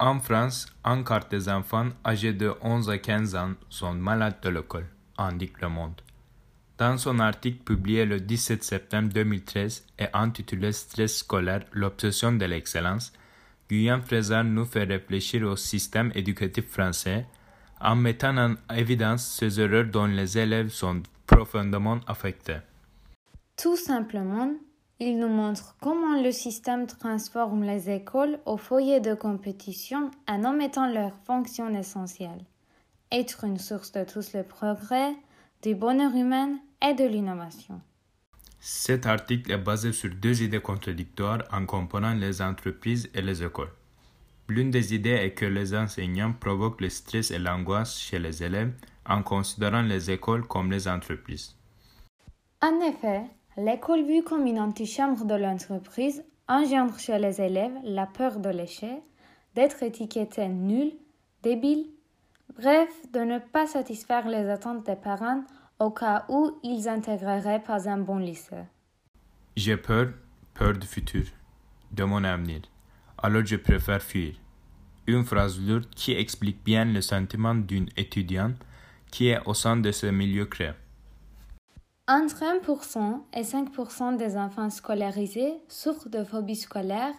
En France, un quart des enfants âgés de 11 à 15 ans sont malades de l'école, indique Le Monde. Dans son article publié le 17 septembre 2013 et intitulé Stress scolaire, l'obsession de l'excellence, Guyane Frézard nous fait réfléchir au système éducatif français en mettant en évidence ces erreurs dont les élèves sont profondément affectés. Tout simplement, il nous montre comment le système transforme les écoles au foyer de compétition en omettant leurs fonctions essentielles. Être une source de tous les progrès, du bonheur humain et de l'innovation. Cet article est basé sur deux idées contradictoires en comparant les entreprises et les écoles. L'une des idées est que les enseignants provoquent le stress et l'angoisse chez les élèves en considérant les écoles comme les entreprises. En effet, l'école vue comme une antichambre de l'entreprise engendre chez les élèves la peur de l'échec, d'être étiqueté nul, débile, bref, de ne pas satisfaire les attentes des parents au cas où ils intégreraient pas un bon lycée. J'ai peur, peur du futur, de mon avenir. Alors je préfère fuir. Une phrase lourde qui explique bien le sentiment d'une étudiante qui est au sein de ce milieu créé. Entre 1% et 5% des enfants scolarisés souffrent de phobie scolaire,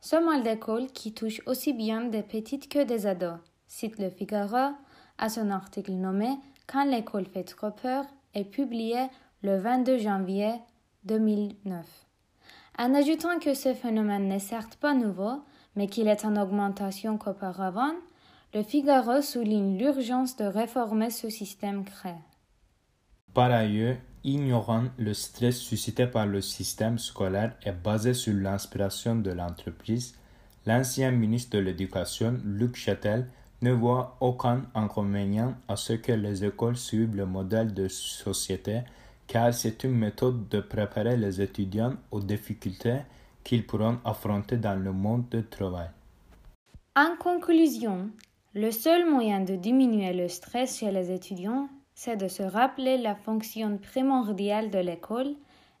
ce mal d'école qui touche aussi bien des petites que des ados, cite le Figaro à son article nommé Quand l'école fait trop peur et publié le 22 janvier 2009. En ajoutant que ce phénomène n'est certes pas nouveau, mais qu'il est en augmentation qu'auparavant, le Figaro souligne l'urgence de réformer ce système créé. Par ailleurs, ignorant le stress suscité par le système scolaire et basé sur l'inspiration de l'entreprise, l'ancien ministre de l'Éducation, Luc Châtel, ne voit aucun inconvénient à ce que les écoles suivent le modèle de société car c'est une méthode de préparer les étudiants aux difficultés qu'ils pourront affronter dans le monde du travail. En conclusion, le seul moyen de diminuer le stress chez les étudiants, c'est de se rappeler la fonction primordiale de l'école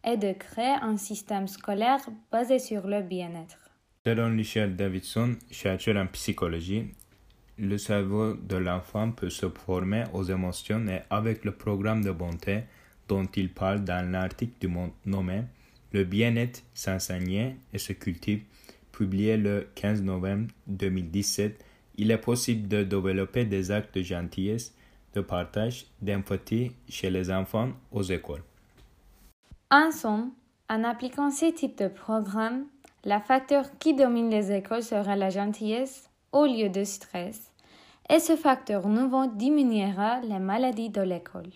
et de créer un système scolaire basé sur le bien-être. Selon Michel Davidson, chercheur en psychologie, le cerveau de l'enfant peut se former aux émotions et avec le programme de bonté dont il parle dans l'article du monde nommé Le bien-être s'enseigne et se cultive, publié le 15 novembre 2017, il est possible de développer des actes de gentillesse, de partage, d'empathie chez les enfants aux écoles. En somme, en appliquant ce type de programme, la facteur qui domine les écoles sera la gentillesse au lieu de stress, et ce facteur nouveau diminuera les maladies de l'école.